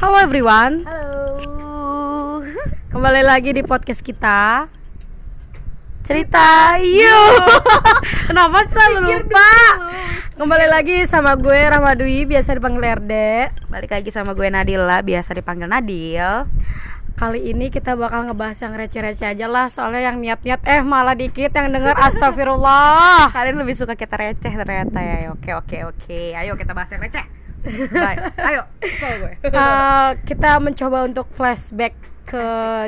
Halo everyone, Halo. kembali lagi di podcast kita Cerita yuk Kenapa selalu lupa? Kembali lagi sama gue Ramadui, biasa dipanggil RD Balik lagi sama gue Nadila, biasa dipanggil Nadil. Kali ini kita bakal ngebahas yang receh-receh aja lah Soalnya yang niat-niat eh malah dikit yang denger astagfirullah Kalian lebih suka kita receh ternyata ya. Oke, oke, oke. Ayo kita bahas yang receh. Baik. Ayo, gue. Eh, Kita mencoba untuk flashback ke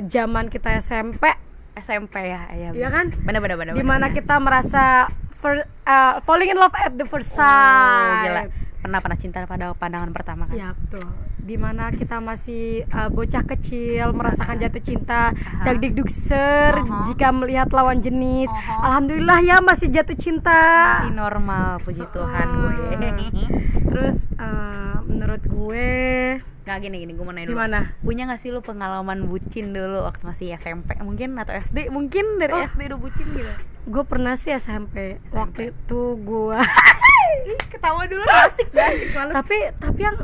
zaman kita SMP SMP ya, iya. Iya kan? Bener bener. Di mana bener. kita merasa fir- eh, falling in love at the first Oh, sight gila. Pernah pernah cinta pada pandangan pertama kan? Ya betul. Di mana kita masih uh, bocah kecil merasakan jatuh cinta, Aha. dagdikdukser Aha. jika melihat lawan jenis. Aha. Alhamdulillah ya masih jatuh cinta. Masih normal, puji Tuhan Ah. gue. Terus uh, menurut gue Gak gini gini, gue mau nanya dulu. gimana? Punya gak sih lu pengalaman bucin dulu waktu masih SMP mungkin atau SD? Mungkin dari Oh. SD udah bucin gitu. Gue pernah sih SMP. Waktu itu gue Ketawa dulu asik asik males. tapi tapi yang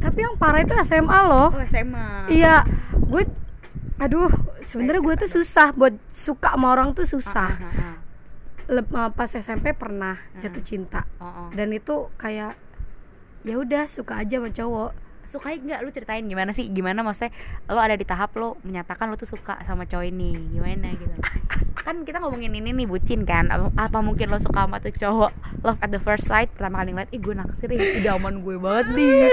tapi yang parah itu SMA loh. Oh, SMA. Iya, gue aduh sebenarnya gue tuh susah buat suka sama orang tuh susah. Ah, ah, ah. Uh, pas SMP pernah jatuh cinta Oh, oh. dan itu kayak ya udah suka aja sama cowok suka nggak lu ceritain gimana sih gimana maksudnya lo ada di tahap lo menyatakan lo tuh suka sama cowok ini gimana gitu kan kita ngomongin ini nih bucin kan. Apa, apa mungkin lo suka sama tuh cowok? Love at the first sight pertama kali ngeliat ih gue naksir ih idaman gue banget nih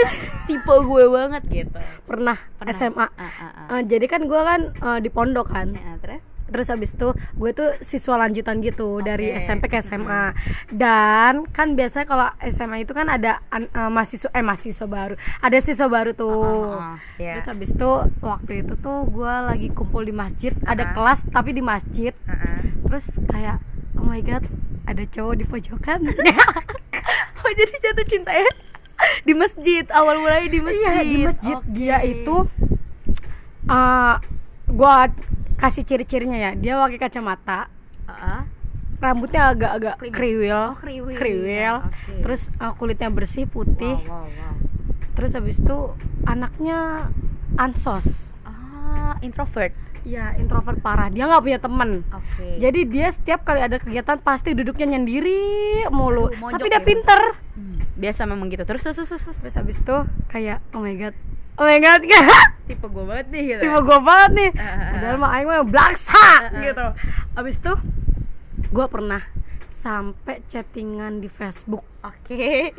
tipe gue banget gitu. Pernah, Pernah. SMA Ah, ah, ah. Uh, jadi kan gue kan uh, di pondok kan. Nah, terus terus habis itu gue tuh siswa lanjutan gitu dari Oke. SMP ke SMA dan kan biasanya kalau SMA itu kan ada an- uh, mahasiswa eh mahasiswa baru ada siswa baru tuh Ah, ah, ah. Iya. terus habis itu waktu itu tuh gue lagi kumpul di masjid ada Ah. kelas tapi di masjid Ah, ah. terus kayak oh my god ada cowok di pojokan oh jadi jatuh cinta ya di masjid awal mulai di masjid Iya di masjid Oke. dia itu uh, gua kasih ciri-cirinya ya. Dia pakai kacamata. Ah. rambutnya agak-agak kriwil. Oh, kriwil. kriwil. Oke. terus uh, kulitnya bersih putih. Wow, wow, wow. terus habis itu anaknya ansos. Ah introvert. Ya introvert parah. Dia nggak punya temen. Oke. Jadi dia setiap kali ada kegiatan pasti duduknya nyendiri mulu. Aduh, tapi dia ya? pinter. Hmm, biasa memang gitu. Terus terus terus, terus. terus habis itu kayak oh my god oh my god tipe gue banget nih gitu tipe gue banget nih. Ah, ah, ah. padahal mah aing mah blaksa gitu. Abis itu gue pernah sampai chattingan di Facebook. Oke.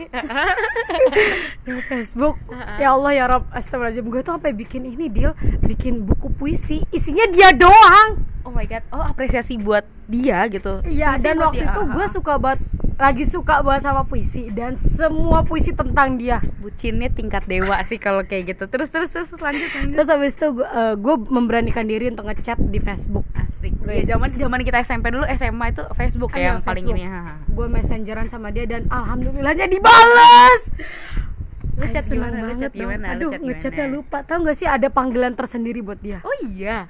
Di Facebook. Ah, ah. ya Allah ya Rob. Astagfirullahaladzim. Gue tuh sampai bikin ini deal bikin buku puisi. Isinya dia doang. Oh my god. Oh apresiasi buat dia gitu. Iya dan waktu dia. itu gue suka banget lagi suka banget sama puisi. Dan semua puisi tentang dia. Bucinnya tingkat dewa sih kalau kayak gitu. Terus terus terus lanjut lanjut. Terus habis itu gue, gue memberanikan diri untuk ngechat di Facebook. Asik Wes. ya zaman zaman kita SMP dulu SMA itu Facebook Ah, ya yang paling Facebook. ini ha, ha. gue messengeran sama dia dan alhamdulillahnya dibales. Lu chat Anjing gimana? Lu banget chat dong. gimana? Aduh chat ngechatnya lupa. Tau gak sih ada panggilan tersendiri buat dia? Oh iya.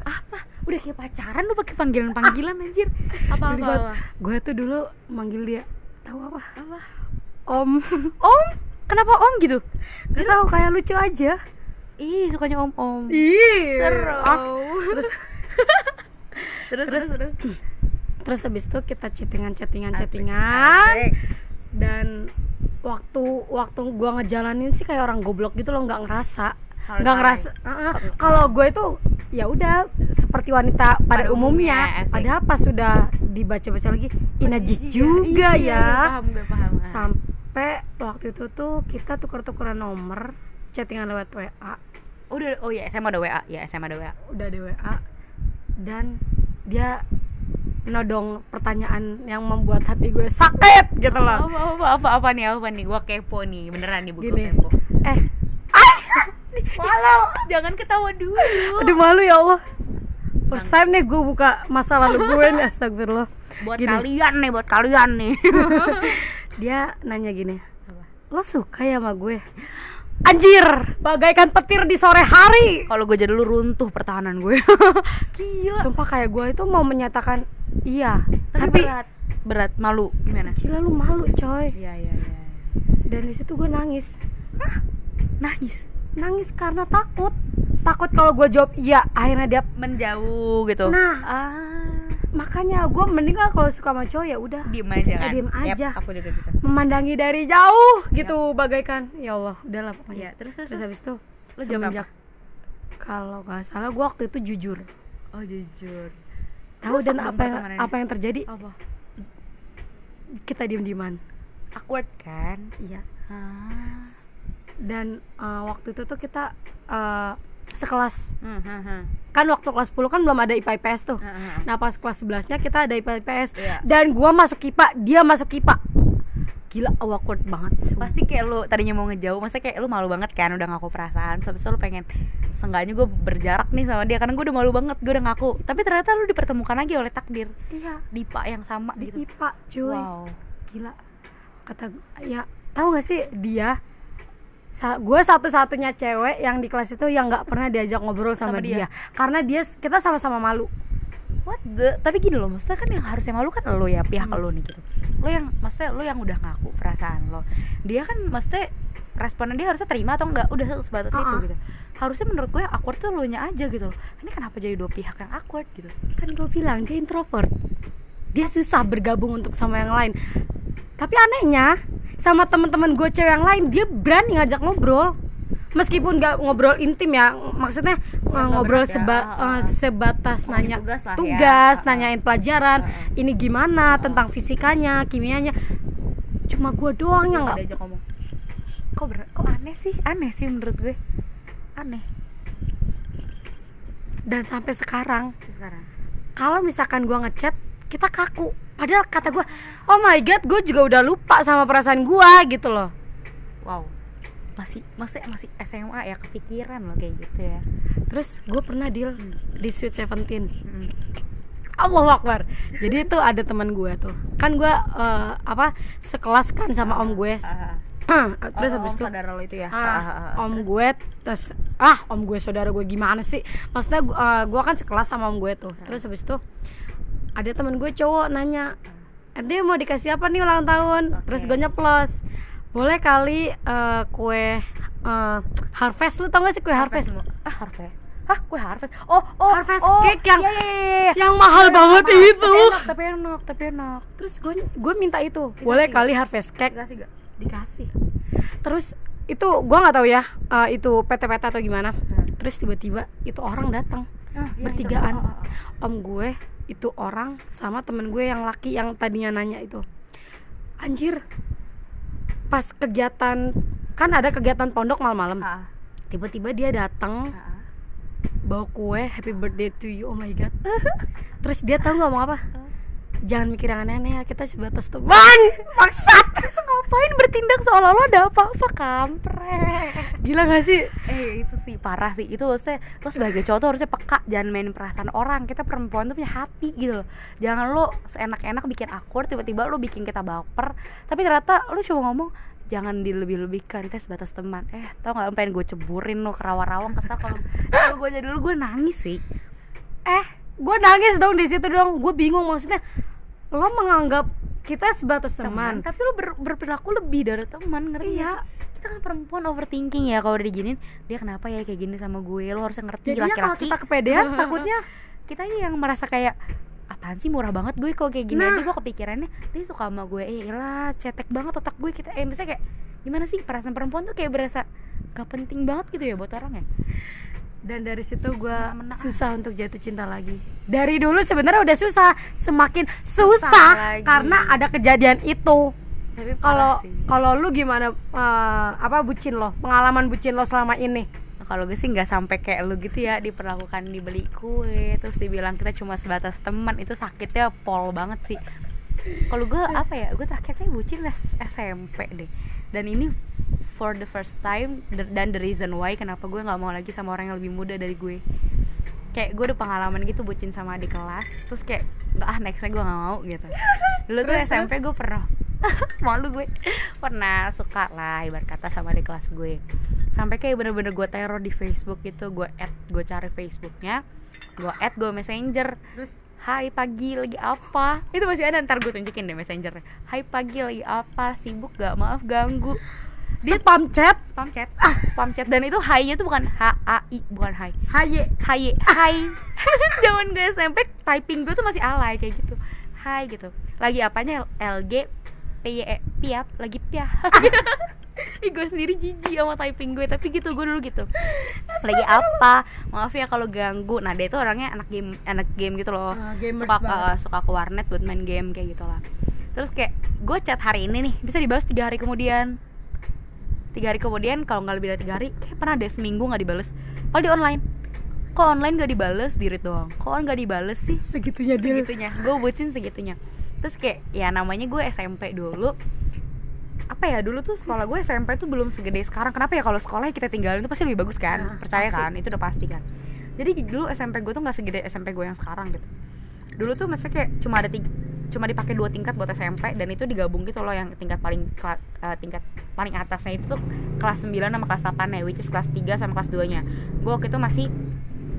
Apa? Udah kayak pacaran lu pakai panggilan panggilan anjir. Apa apa, apa? gue tuh dulu manggil dia. Tahu apa? Apa? Om. Om? Kenapa om gitu? Gak tahu kayak lucu aja. Ih sukanya om om ih. Seru. Ah, terus terus terus terus terus. habis itu kita chattingan chattingan chattingan. dan waktu waktu gua ngejalanin sih kayak orang goblok gitu loh nggak ngerasa. Nggak ngerasa Heeh. kalau gue itu ya udah seperti wanita pada, Pada umumnya, umumnya, padahal pas sudah dibaca-baca lagi ih najis juga Iya, ya. paham gue paham sampai waktu itu tuh kita tuker-tukeran nomor chattingan lewat WA udah oh ya SMA ada WA ya SMA ada WA udah di WA dan dia nodong pertanyaan yang membuat hati gue sakit gitu loh. Apa apa apa apa nih apa nih? Gua kepo nih beneran nih gua Gini. kepo. Eh. Malu. Jangan ketawa dulu. Aduh malu ya Allah. First time nih gue buka masa lalu gue nih astagfirullah. Buat Gini. kalian nih buat kalian nih. Dia nanya gini Apa? lo suka ya sama gue anjir bagaikan petir di sore hari. Kalau gue jadi lu runtuh pertahanan gue. Gila. Sumpah kayak gue itu mau menyatakan iya. Tapi, tapi, berat. Berat malu. Gimana? Gila lu malu coy. Iya iya iya. Dan di situ gue nangis. Nangis? Nangis karena takut. Takut kalau gue jawab iya akhirnya dia menjauh gitu. Nah. ah makanya gue mending kalau suka sama cowok ya udah. Diem aja kan? Eh, diem aja. aku juga gitu. Memandangi dari jauh gitu bagaikan. Ya Allah udahlah ya pokoknya. Terus terus, terus terus. habis itu jawab semenjak- kalau nggak salah gue waktu itu jujur. Oh jujur. Tahu dan apa yang apa yang terjadi? Apa? Kita diem dieman awkward kan? Iya. Ah. Dan eh, waktu itu tuh kita eh, sekelas. Hmm, hmm, hmm. kan waktu kelas 10 kan belum ada IPA IPS tuh. Hmm, hmm. nah pas kelas 11 nya kita ada IPA IPS Iya. dan gua masuk IPA dia masuk IPA gila awkward banget sumpah. pasti kayak lu tadinya mau ngejauh maksudnya kayak lu malu banget kan udah ngaku perasaan terus lu pengen seenggaknya gue berjarak nih sama dia karena gue udah malu banget gue udah ngaku. Tapi ternyata lu dipertemukan lagi oleh takdir. Iya. Di pak yang sama di gitu. IPA cuy. Wow. Gila. Kata ya tahu gak sih dia sa gue satu-satunya cewek yang di kelas itu yang nggak pernah diajak ngobrol sama, Sama dia. dia. karena dia kita sama-sama malu. What the tapi gini loh maksudnya kan yang harusnya malu kan lo ya pihak Hmm. lo nih gitu. Lo yang maksudnya lo yang udah ngaku perasaan lo. Dia kan maksudnya responnya dia harusnya terima atau enggak udah sebatas itu Uh-uh. gitu. Harusnya menurut gue yang awkward tuh lo nya aja gitu loh. Ini kenapa jadi dua pihak yang awkward gitu? Kan gue bilang dia introvert. Dia susah bergabung untuk sama yang lain. Tapi anehnya sama teman-teman gue cewek yang lain dia berani ngajak ngobrol. Meskipun gak ngobrol intim ya maksudnya uh, nggak ngobrol ya, seba- uh, uh. uh, sebatas Ngomongin nanya tugas lah ya. tugas, Uh, uh. nanyain pelajaran Uh, ini gimana tentang fisikanya kimianya. Cuma gue doang yang Nggak nggak kok ber kok aneh sih? Aneh sih menurut gue. Aneh. Dan sampai sekarang sekarang. kalau misalkan gua ngechat kita kaku padahal kata gua oh my god gue juga udah lupa sama perasaan gua gitu loh. Wow. Masih masih masih SMA ya kepikiran loh kayak gitu ya. Terus gue pernah deal di Sweet Seventeen. Mm. Allah Akbar. Jadi itu ada teman gue tuh. Kan gua eh, apa sekelas kan sama om gue. Ah, terus oh, habis om itu saudara lo itu ya? Ah, ah, ah. om gue terus ah om gue saudara gue gimana sih? Maksudnya eh, gue kan sekelas sama om gue tuh. Terus habis itu ada teman gue cowok nanya Ade mau dikasih apa nih ulang tahun terus Oke. gue nyeplos boleh kali eh, kue eh, harvest lu tau gak sih kue harvest, Harvest ah harvest Hah, kue harvest? Oh, oh, Harvest oh, cake yang- iya, iya, iya, iya. yang mahal banget Mahal, itu Tapi enak, tapi enak, tapi enak. terus gue gue minta itu boleh Dikasih kali harvest cake Dikasih gak? dikasih terus itu gue nggak tahu ya eh, itu PT-PT atau gimana Hmm. terus tiba-tiba itu orang datang Ah, iya, bertigaan itu. Ah, ah. om gue itu orang sama temen gue yang laki yang tadinya nanya itu anjir pas kegiatan kan ada kegiatan pondok malam-malam Ah, ah. tiba-tiba dia datang Ah, ah. bawa kue happy birthday to you oh my god terus dia tahu nggak mau apa jangan mikir yang aneh-aneh ya kita sebatas teman. Maksat. Ngapain bertindak seolah-olah ada apa-apa kampret. Gila gak sih? Eh itu sih parah sih. Itu maksudnya Lo sebagai cowok tuh harusnya peka Jangan mainin perasaan orang. Kita perempuan tuh punya hati gitu loh. Jangan lo seenak-enak bikin awkward Tiba-tiba lo bikin kita baper. Tapi ternyata lo cuma ngomong Jangan dilebih-lebihkan Kita sebatas teman. Eh tau gak pengen gue ceburin lo ke rawa-rawa Kesal kalau Kalau gue jadi dulu gue nangis sih. Eh gue nangis dong di situ dong. Gue bingung maksudnya. Lo menganggap kita sebatas teman. Tapi lo ber- berperilaku lebih dari teman Ngerti Iya. gak? Kita kan perempuan overthinking ya Kalau udah diginin Dia kenapa ya kayak gini sama gue? Lo harusnya ngerti jadinya kalau laki-laki kita kepedean takutnya? Kita aja yang merasa kayak apaan sih murah banget gue kok kayak gini? Nah. aja gue kepikirannya dia suka sama gue. Eh lah cetek banget otak gue. Kita eh misalnya kayak gimana sih perasaan perempuan tuh kayak berasa gak penting banget gitu ya buat orang ya dan dari situ gue susah untuk jatuh cinta lagi. Dari dulu sebenarnya udah susah semakin Susah susah, lagi. karena ada kejadian itu. Kalau kalau lu gimana eh, apa bucin lo? Pengalaman bucin lo selama ini? Nah, kalau gue sih nggak sampai kayak lu gitu ya diperlakukan dibeli kue terus dibilang kita cuma sebatas teman itu sakitnya pol banget sih. Kalau gue apa ya gue terakhir kayak bucin S- SMP deh. Dan ini for the first time dan the reason why kenapa gue nggak mau lagi sama orang yang lebih muda dari gue. Kayak gue udah pengalaman gitu bucin sama adik kelas terus kayak nggak ah nextnya gue nggak mau gitu. Dulu tuh SMP gue pernah. Malu gue. Pernah suka lah ibarat kata sama adik kelas gue. Sampai kayak bener-bener gue teror di Facebook gitu gue add gue cari Facebooknya gue add gue messenger. Terus? Hai pagi lagi apa? Itu masih ada ntar gue tunjukin deh messengernya. Hai pagi lagi apa? Sibuk gak maaf ganggu Dia- spam chat. Spam chat. Spam chat. Dan itu high-nya tuh bukan h a i bukan high haye Hai, hai. Zaman gue SMP typing gue tuh masih alay kayak gitu. Hai gitu. Lagi apanya? LG PY E, piap lagi piap. Ih, gue sendiri jijik sama typing gue tapi gitu gue dulu gitu. Lagi apa? Maaf ya kalau ganggu. Nah dia tuh orangnya anak game anak game gitu loh. Ah, gamers suka uh, suka ke warnet buat main game kayak gitu lah terus kayak gue chat hari ini nih. Bisa dibahas tiga hari kemudian tiga hari kemudian kalau nggak lebih dari tiga hari kayak pernah deh seminggu nggak dibales. Kalau di online. Kok online nggak dibales? Di read doang. Kok nggak dibales sih? Segitunya dia segitunya. Gue bucin segitunya. Terus kayak ya namanya gue SMP dulu. Apa ya dulu tuh sekolah gue SMP tuh belum segede sekarang. Kenapa ya kalau sekolahnya kita tinggalin itu pasti lebih bagus kan? Nah, percaya pasti. kan itu udah pasti kan? Jadi dulu SMP gue tuh nggak segede SMP gue yang sekarang gitu dulu tuh maksudnya kayak cuma ada tiga, cuma dipakai dua tingkat buat SMP dan itu digabung gitu loh yang tingkat paling kela- eh, tingkat paling atasnya itu tuh kelas 9 sama kelas 8 ya which is kelas 3 sama kelas 2 nya. Gue waktu itu masih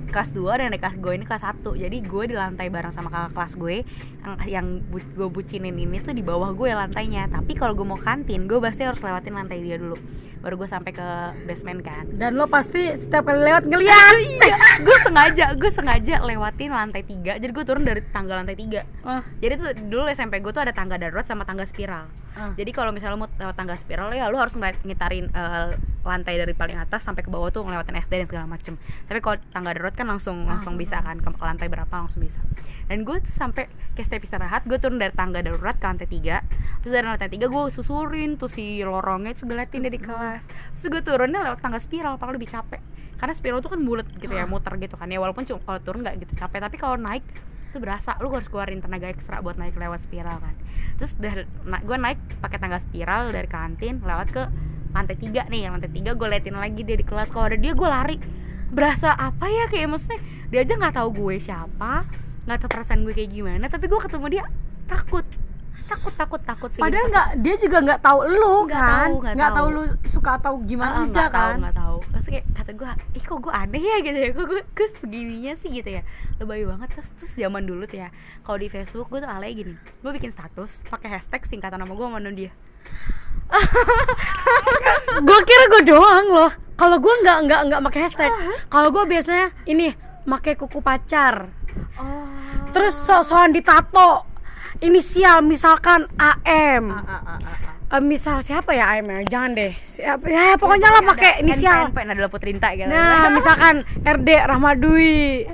kelas 2 dan kelas gue ini kelas 1 jadi gue di lantai bareng sama kakak kelas gue yang, yang bu- gue bucinin ini tuh di bawah gue lantainya. Tapi kalau gue mau kantin gue pasti harus lewatin lantai dia dulu. Baru gue sampai ke basement kan. Dan lo pasti setiap kali lewat ngeliat. Iya gue sengaja gue sengaja lewatin lantai 3 jadi gue turun dari tangga lantai 3 Ah, jadi tuh dulu SMP gue tuh ada tangga darurat sama tangga spiral ah. jadi kalau misalnya lo mau lewat tangga spiral ya lo harus ngitarin eh, lantai dari paling atas sampai ke bawah tuh ngelewatin SD dan segala macem. Tapi kalau tangga darurat kan langsung langsung bisa kan ke, ke lantai berapa langsung bisa. Dan gue tuh sampai ke step istirahat gue turun dari tangga darurat ke lantai 3 terus dari lantai 3 gue susurin tuh si lorongnya terus gue liatin dari kelas. Terus gue turunnya lewat tangga spiral padahal lebih capek. Karena spiral tuh kan bulat gitu ya muter gitu kan ya walaupun cuma kalau turun nggak gitu capek. Tapi kalau naik itu berasa lu harus keluarin tenaga ekstra buat naik lewat spiral kan. Terus dari na- gue naik pakai tangga spiral dari kantin lewat ke lantai tiga nih lantai tiga gue liatin lagi dia di kelas. Kalau ada dia gue lari. Berasa apa ya kayak maksudnya dia aja nggak tahu gue siapa nggak tahu perasaan gue kayak gimana tapi gue ketemu dia takut takut takut takut sih. Padahal nggak dia juga nggak tahu lu Nggak kan? nggak tahu tahu. lu suka atau gimana Ah, aja tahu kan? nggak tahu. Terus kayak kata gue ih kok gue aneh ya? gitu ya. Kok gue, gue segininya sih gitu ya. Lebay banget. Terus terus zaman dulu tuh ya kalau di Facebook gue tuh alay gini. Gue bikin status pakai hashtag singkatan nama gue sama dia gue kira gue doang loh. Kalau gue nggak nggak nggak pakai hashtag. Kalau gue biasanya ini pakai kuku pacar. Oh. Terus sok-sokan ditato inisial misalkan AM Eh, misal siapa ya AM ya? Jangan deh. Siapa? Ya pokoknya lah pakai inisial. NP Nadala Putrinta gitu. Nah misalkan RD Rahmadwi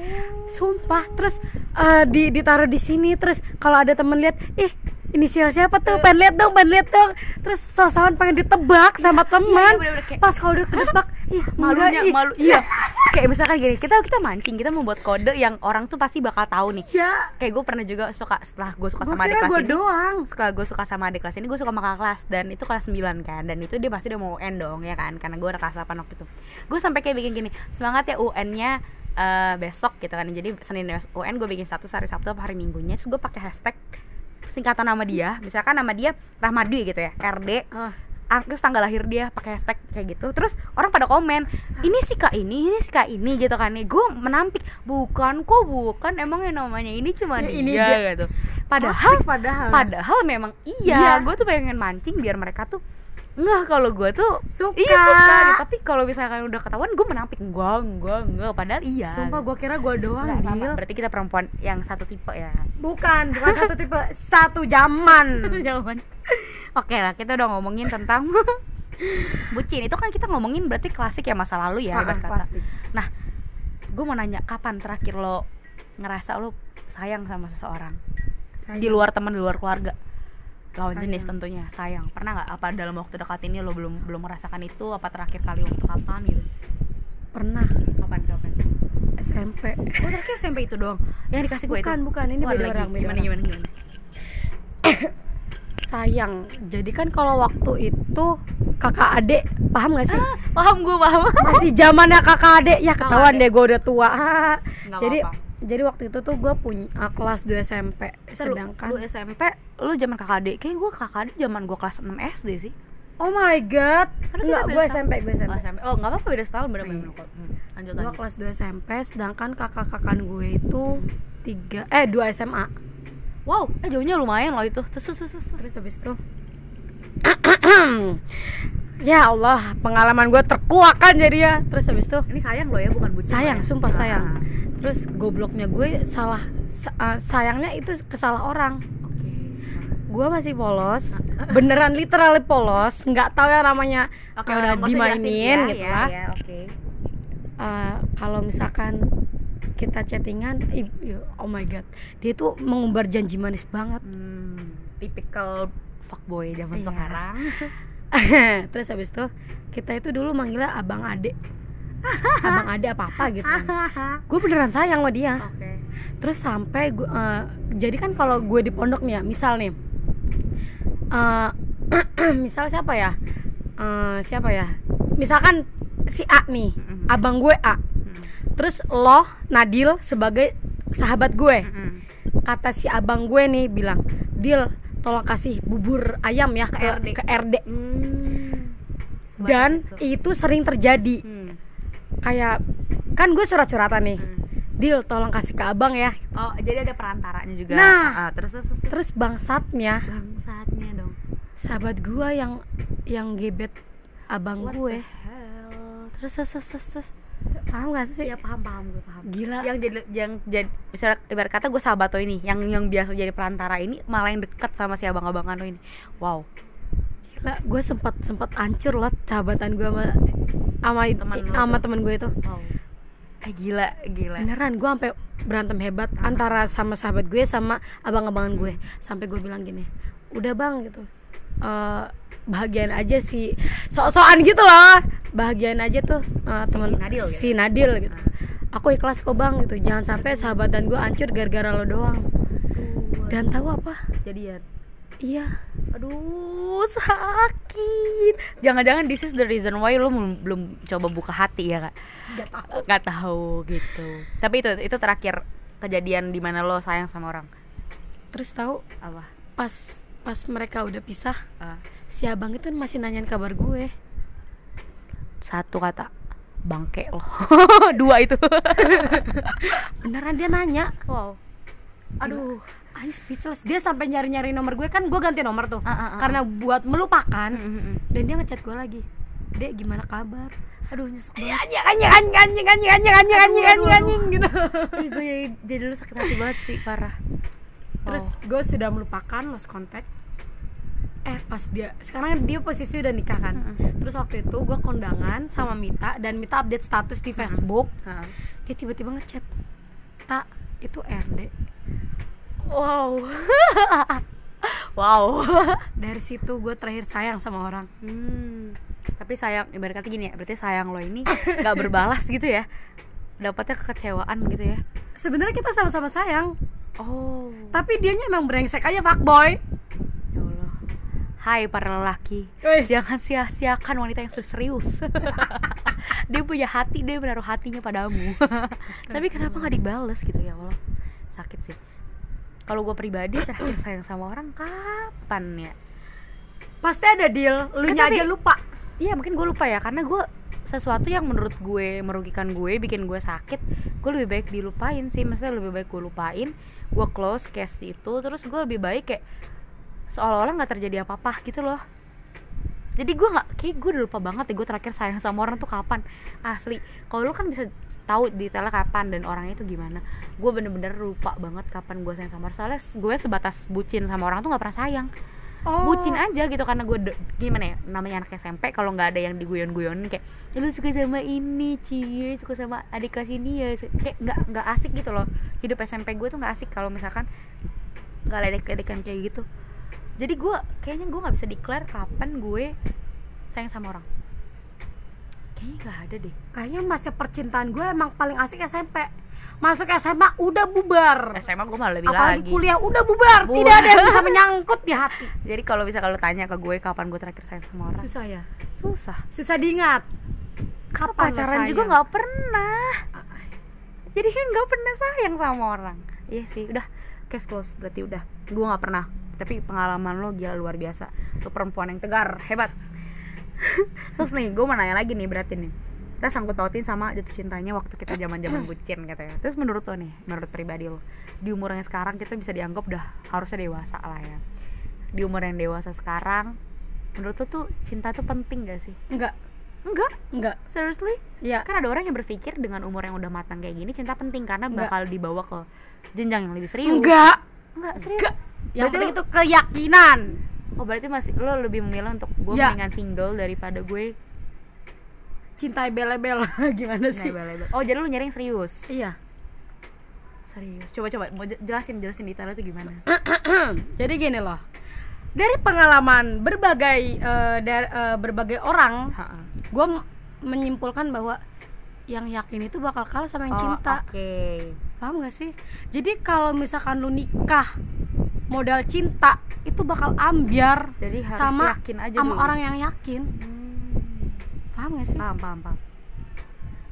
sumpah terus eh, di ditaruh di sini terus kalau ada temen lihat ih inisial siapa tuh? Pengen lihat dong pengen lihat dong. Terus sosokan pengen ditebak sama teman. iya, bener-bener kayak- pas kalau udah ketebak ih malunya ih. malu. Iya. Kayak misalkan gini kita kita mancing kita membuat kode yang orang tuh pasti bakal tahu nih. Ya kayak gue pernah juga suka setelah gue suka sama adik kelas gue ini. doang. Setelah gue suka sama adik kelas ini gue suka sama kakak kelas. Dan itu kelas 9 kan dan itu dia pasti udah mau UN dong ya kan? Karena gue udah kelas 8 waktu itu. Gue sampai kayak bikin gini semangat ya UN nya eh, besok gitu kan. Jadi Senin UN gue bikin satu hari Sabtu apa hari Minggunya terus gue pakai hashtag singkatan nama dia. Misalkan nama dia Rahmadwi gitu ya RD Ah, ah, terus tanggal lahir dia pakai hashtag kayak gitu. Terus orang pada komen ini sih kak ini ini sih kak ini gitu kan. Nih gue menampik bukan kok bukan. Emang yang namanya ini cuma Ya, dia, ini dia. gitu. Padahal asik padahal. padahal memang Iya. iya. Gue tuh pengen mancing biar mereka tuh nggak kalau gue tuh suka, iya suka gitu. tapi kalau misalkan udah ketahuan gue menampik. Enggak enggak enggak. Padahal iya. Sumpah gue kira gue doang Nggak, sama. Dil. berarti kita perempuan yang satu tipe ya? Bukan bukan satu tipe. Satu zaman. Jawaban oke lah kita udah ngomongin tentang bucin. Itu kan kita ngomongin berarti klasik ya masa lalu ya Ah, ibarat kata. klasik. nah gue mau nanya kapan terakhir lo ngerasa lo sayang sama seseorang? Di luar teman di luar keluarga lawan jenis tentunya sayang. Pernah nggak? Apa dalam waktu dekat ini lo belum belum merasakan itu? Apa terakhir kali waktu kapan gitu? Pernah. Kapan kapan? SMP oh terakhir SMP itu doang? Yang dikasih gue itu? Bukan bukan. Ini Oh, beda orang beda gimana, orang. gimana gimana? Sayang. Jadi kan kalau waktu itu kakak adik paham gak sih? Ah, paham gue paham. Masih zamannya kakak adik. Ya ketahuan deh gue udah tua. Jadi apa-apa. jadi waktu itu tuh gue punya ah, kelas 2 SMP sedangkan lu SMP lu zaman kakak adik kayak gue kakak adik zaman gue kelas 6 SD sih. Oh my god. Enggak gue. SMP gue SMP oh, SMP. oh nggak apa-apa beda setahun bener kok Hmm, lanjut gue kelas 2 SMP sedangkan kakak-kakan gue itu tiga eh dua SMA wow eh jauhnya lumayan loh itu. Terus terus terus terus terus. Habis itu. Ya Allah pengalaman gue terkuakan jadinya terus habis itu. Ini sayang lo ya bukan bucin sayang ya? sumpah Ah. sayang. Terus gobloknya gue salah sa- uh, sayangnya itu kesalah orang gue masih polos. Beneran literally polos. Nggak tahu ya namanya oke uh, udah nggak usah dimainin jelasin, gitu ya, lah. ya, oke. Uh, kalau misalkan kita chattingan ih, oh my god. Dia tuh mengumbar janji manis banget. Hmm, tipikal fuckboy zaman Iya. sekarang. Terus habis itu kita itu dulu manggilnya abang ade abang ade apa apa gitu gue beneran sayang sama dia oke terus sampai gua, eh, jadi kan kalau gue di pondok nih ya misal nih eh, misal siapa ya Eh, siapa ya misalkan si A nih Mm-mm. abang gue A Mm-mm. terus lo Nadil sebagai sahabat gue Mm-mm. kata si abang gue nih bilang Dil tolong kasih bubur ayam ya ke Ke RD, RD. ke RD. Hmm. Dan itu. itu sering terjadi Hmm. Kayak kan gue surat-suratan nih Hmm. Dil tolong kasih ke abang ya Oh, jadi ada perantaranya juga. Nah. Ah, terus terus, terus, terus. bangsatnya bangsatnya dong. sahabat gue yang yang gebet abang What gue terus terus terus terus, terus. paham gak sih Ya paham paham gue paham. gila Yang jadi yang jadi misalnya ibarat kata gue sahabat lo ini, yang yang biasa jadi perantara ini malah yang dekat sama si abang-abangan lo ini. Wow. gila gue sempat sempat hancur lah sahabatan gue sama sama Teman sama tuh. temen gue itu Wow. Eh gila, gila. beneran gue sampai berantem hebat Ah. antara sama sahabat gue sama abang-abangan gue sampai gue bilang gini udah bang gitu eh bahagian aja sih sok-sokan gitu loh bahagian aja tuh eh, temen Nadil gitu? si Nadil gitu aku ikhlas kok bang gitu jangan sampai sahabatan gue hancur gara-gara lo doang dan tahu apa jadian. Iya Aduh, sakit. Jangan-jangan this is the reason why lo belum, belum coba buka hati ya, Kak? gak tahu Gak tahu gitu. Tapi itu itu terakhir kejadian di mana lo sayang sama orang. terus tahu Apa? pas pas mereka udah pisah Ah, si abang itu masih nanyain kabar gue satu kata bangke lo. Dua itu. beneran dia nanya wow. aduh Aing speechless. Dia sampai nyari nyari nomor gue. Kan gue ganti nomor tuh. Ah, ah, ah. karena buat melupakan. Mm-mm. dan dia ngechat gue lagi. Dek gimana kabar? Aduh nyesek banget. Anjing anjing anjing anjing anjing anjing anjing anjing anjing anjing gitu. Ih, gue jadi, jadi dulu sakit hati banget sih parah. terus gue sudah melupakan lost contact. Eh pas dia sekarang dia posisi udah nikah kan. Mm-mm. terus waktu itu gue kondangan sama Mita dan Mita update status di Facebook. Heeh. dia tiba-tiba ngechat tak itu RD Wow. wow. dari situ gue terakhir sayang sama orang Hmm. Tapi sayang ibarat kata gini ya, berarti sayang lo ini nggak berbalas gitu ya. Dapatnya kekecewaan gitu ya. sebenarnya kita sama-sama sayang Oh. tapi dianya emang brengsek aja fuckboy Ya Allah. Hai para lelaki, Wes. jangan sia-siakan wanita yang sudah serius. dia punya hati, dia menaruh hatinya padamu. Tapi kenapa nggak dibales gitu ya Allah? Sakit sih. Kalau gue pribadi terakhir sayang sama orang kapan ya? pasti ada deal. Lu tapi- aja lupa. Iya mungkin gue lupa ya karena gue sesuatu yang menurut gue merugikan gue bikin gue sakit gue lebih baik dilupain sih. Maksudnya lebih baik gue lupain gue close case itu terus gue lebih baik kayak seolah-olah nggak terjadi apa-apa gitu loh. Jadi gue nggak kayak gue udah lupa banget ya gue terakhir sayang sama orang tuh kapan. Asli. Kalau lu kan bisa tahu detailnya kapan dan orangnya itu gimana. Gue bener-bener lupa banget kapan gue sayang sama orang. Soalnya gue sebatas bucin sama orang tuh nggak pernah sayang. Oh. bucin aja gitu karena gue gimana ya namanya anak SMP kalau nggak ada yang diguyon-guyonin kayak "Ya, lu suka sama ini cie suka sama adik kelas ini ya. Kayak nggak nggak asik gitu loh. Hidup SMP gue tuh nggak asik kalau misalkan nggak ledek-ledekan kayak gitu. Jadi gue kayaknya gue nggak bisa declare kapan gue sayang sama orang kayaknya nggak ada deh. Kayaknya masa percintaan gue emang paling asik SMP masuk SMA udah bubar. SMA gue malah lebih apalagi lagi. kuliah udah bubar. Bubar. tidak ada yang bisa menyangkut di hati. Jadi kalau bisa kalau tanya ke gue kapan gue terakhir sayang sama orang? Susah ya? Susah. Susah diingat. Kapan pacaran juga nggak pernah. Jadi kan nggak pernah sayang sama orang. Iya sih udah. Case close berarti udah. Gue nggak pernah. Tapi pengalaman lo gila luar biasa. Lo perempuan yang tegar hebat terus nih gue mau nanya lagi nih berarti nih. Kita sangkut pautin sama jatuh cintanya waktu kita zaman zaman bucin katanya. Terus menurut lo nih menurut pribadi lo di umur yang sekarang kita bisa dianggap udah harusnya dewasa lah ya. Di umur yang dewasa sekarang menurut lo tuh cinta tuh penting gak sih? Enggak. Enggak? Enggak. Seriously? Ya kan ada orang yang berpikir dengan umur yang udah matang kayak gini cinta penting karena Enggak. bakal dibawa ke jenjang yang lebih serius. Enggak. Enggak serius? Enggak. Yang penting itu keyakinan oh berarti masih lo lebih memilih untuk gue Ya. mendingan single daripada gue cintai bela-bela. Gimana sih? label-label. oh jadi lo nyari yang serius? Iya. Serius. Coba coba. Mau jelasin jelasin detailnya tuh gimana? Jadi gini loh. Dari pengalaman berbagai eh, dar- eh, berbagai orang gue menyimpulkan bahwa yang yakin itu bakal kalah sama yang Oh, cinta. oke. Paham gak sih? Jadi kalau misalkan lu nikah modal cinta itu bakal ambiar jadi harus sama yakin aja sama dulu. orang yang yakin Hmm. paham gak sih paham paham paham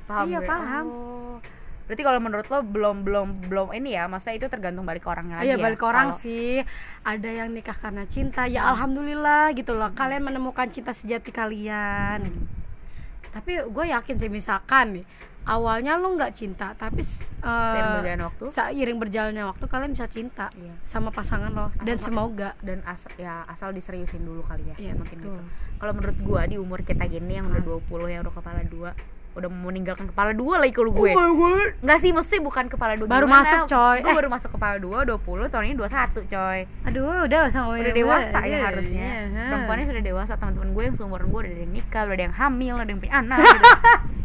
paham Iya, gue. paham. Oh. berarti kalau menurut lo belum belum belum ini ya masa itu tergantung balik ke orangnya lagi Iya ya? balik ke orang Kalau- sih Ada yang nikah karena cinta Ya alhamdulillah gitu loh Kalian menemukan cinta sejati kalian Hmm. Tapi gue yakin sih misalkan nih Awalnya lu nggak cinta Tapi eh, Seiring berjalannya waktu. Seiring berjalannya waktu Kalian bisa cinta Iya. Sama pasangan lo Dan Asal- semoga dan asal ya asal diseriusin dulu kali ya Iya, mungkin betul. gitu kalau menurut gua di umur kita gini yang udah 20 yang udah kepala dua udah mau meninggalkan kepala dua lagi kalau gue Enggak sih, mesti bukan kepala dua Baru gimana. masuk, coy. Gue Eh. baru masuk kepala dua, 20, tahun ini 21 coy Aduh udah sama Udah dewasa ya Iya, harusnya iya. Perempuannya sudah dewasa, teman-teman gue yang seumuran gue udah ada yang nikah, udah ada yang hamil, ada yang punya anak gitu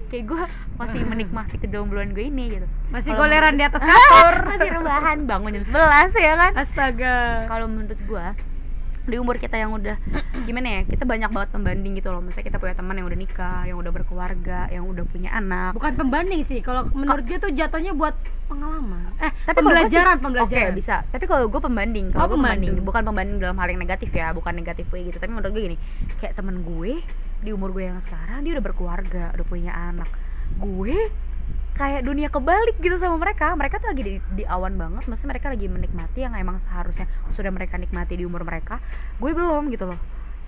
Kayak gue masih menikmati kejombloan gue ini gitu. Masih Kalau goleran di atas kasur. Masih rebahan, bangun jam 11 ya kan? Astaga. Kalau menurut gua di umur kita yang udah gimana ya kita banyak banget pembanding gitu loh. Misalnya kita punya teman yang udah nikah yang udah berkeluarga yang udah punya anak. Bukan pembanding sih Kalau menurut dia tuh jatuhnya buat pengalaman. Eh tapi gua sih- pembelajaran. Pembelajaran oke bisa. Tapi kalau gue pembanding kalau Oh, gue pembanding. pembanding. bukan pembanding dalam hal yang negatif ya bukan negatif way gitu. Tapi menurut gue gini kayak temen gue di umur gue yang sekarang dia udah berkeluarga udah punya anak. Gue kayak dunia kebalik gitu sama mereka. Mereka tuh lagi di, di awan banget. Mesti mereka lagi menikmati yang emang seharusnya sudah mereka nikmati di umur mereka. Gue belum gitu loh.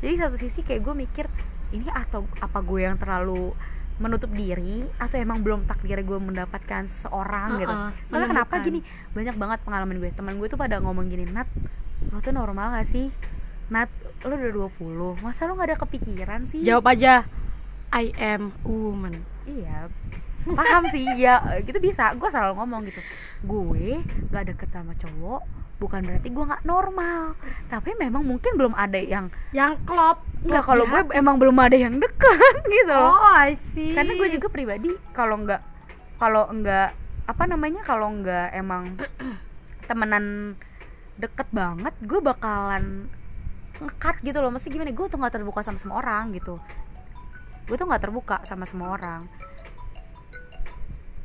Jadi satu sisi kayak gue mikir ini atau apa gue yang terlalu menutup diri atau emang belum takdir gue mendapatkan seseorang gitu. Uh-uh, soalnya kenapa? gini banyak banget pengalaman gue. Teman gue tuh pada ngomong gini Nat lo tuh normal gak sih? Nat lo udah 20 masa lo gak ada kepikiran sih? Jawab aja. I am woman. Iya. Paham sih ya gitu bisa gue selalu ngomong gitu. Gue gak deket sama cowok bukan berarti gue nggak normal. Tapi memang mungkin belum ada yang Yang klop Enggak kalau gue emang belum ada yang deket gitu loh. Oh I see. Karena gue juga pribadi kalau nggak kalau nggak apa namanya kalau nggak emang temenan deket banget gue bakalan ngekat gitu loh. Mesti gimana? Gue tuh nggak terbuka sama semua orang gitu. Gue tuh nggak terbuka sama semua orang.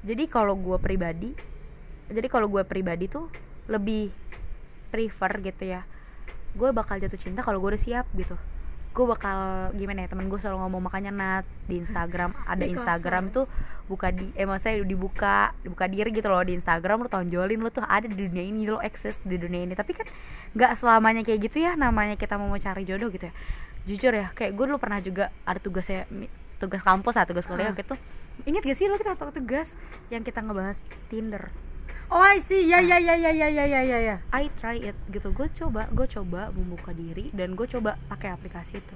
Jadi kalau gue pribadi jadi kalau gue pribadi tuh lebih prefer gitu ya. Gue bakal jatuh cinta kalau gue udah siap gitu gue bakal gimana ya temen gue selalu ngomong makanya nat di Instagram ada Di Instagram tuh buka di eh maksudnya dibuka dibuka diri gitu loh di Instagram lu tonjolin lu tuh ada di dunia ini lo eksis di dunia ini. Tapi kan nggak selamanya kayak gitu ya namanya kita mau cari jodoh gitu ya. Jujur ya kayak gue dulu pernah juga ada tugasnya tugas kampus lah tugas kuliah Ah. gitu. Ingat gak sih lo kita tugas yang kita ngebahas Tinder Oh I see. Ya ya ya ya ya ya ya ya ya. I try it gitu. Gue coba gue coba membuka diri dan gue coba pakai aplikasi itu.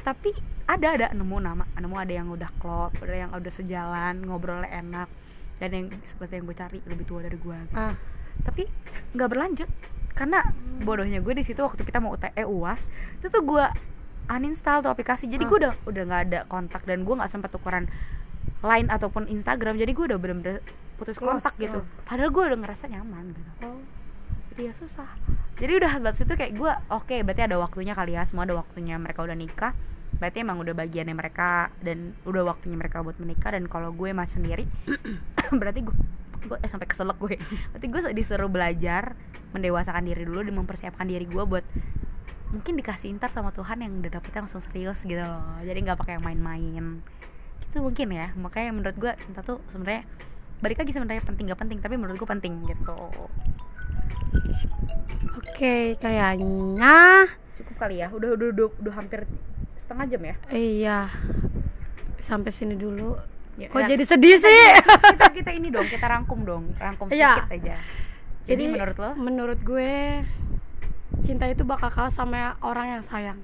Tapi ada ada. Nemu nama nemu ada yang udah klop ada yang udah sejalan ngobrolnya enak dan yang seperti yang gue cari lebih tua dari gue ah. tapi nggak berlanjut karena bodohnya gue di situ waktu kita mau UTE uas itu tuh gue uninstall tuh aplikasi. Jadi gue udah udah nggak ada kontak dan gue nggak sempat tukeran line ataupun Instagram. Jadi gue udah bener-bener putus Close, kontak gitu. oh. padahal gue udah ngerasa nyaman gitu. Jadi ya susah. Jadi udah dari situ kayak gue oke berarti ada waktunya kali ya semua ada waktunya mereka udah nikah. Berarti emang udah bagiannya mereka dan udah waktunya mereka buat menikah. Dan kalau gue masih sendiri berarti gue gue eh, sampai keselak gue. Berarti gue disuruh belajar mendewasakan diri dulu dan mempersiapkan diri gue buat mungkin dikasih intar sama Tuhan yang udah dapetnya langsung serius gitu loh. Jadi nggak pakai yang main-main. Gitu mungkin ya. Makanya menurut gue cinta tuh sebenarnya balik lagi sebenarnya penting gak penting tapi menurut gue penting gitu. Oke kayaknya cukup kali ya udah udah udah, udah hampir setengah jam ya? Iya Sampai sini dulu. Ya, Kok ya, jadi sedih sih? kita kita ini dong kita rangkum dong rangkum Iya. sedikit aja. Jadi, Jadi menurut lo? Menurut gue Cinta itu bakal kalah sama orang yang sayang.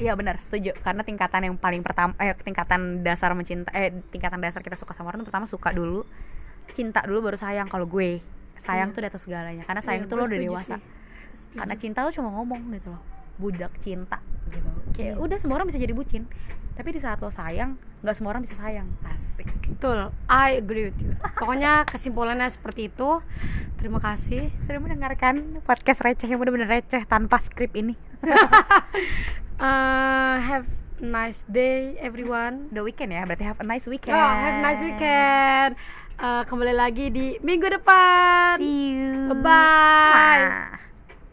Iya benar, setuju. Karena tingkatan yang paling pertama, eh tingkatan dasar mencinta, eh tingkatan dasar kita suka sama orang tuh pertama suka dulu, cinta dulu baru sayang. Kalau gue sayang Iya. tuh di atas segalanya. Karena sayang Iya, tuh lo udah dewasa. sih. Karena cinta tuh cuma ngomong gitu loh, budak cinta gitu. Kayak Iya. udah semua orang bisa jadi bucin. Tapi di saat lo sayang, nggak semua orang bisa sayang. Asik. Betul, I agree with you. Pokoknya kesimpulannya seperti itu. Terima kasih. Sudah mendengarkan podcast receh yang bener-bener receh tanpa skrip ini. Uh, have nice day everyone. Udah weekend ya, berarti have a nice weekend. Oh, have nice weekend. Uh, kembali lagi di minggu depan. See you. Bye. Mwah.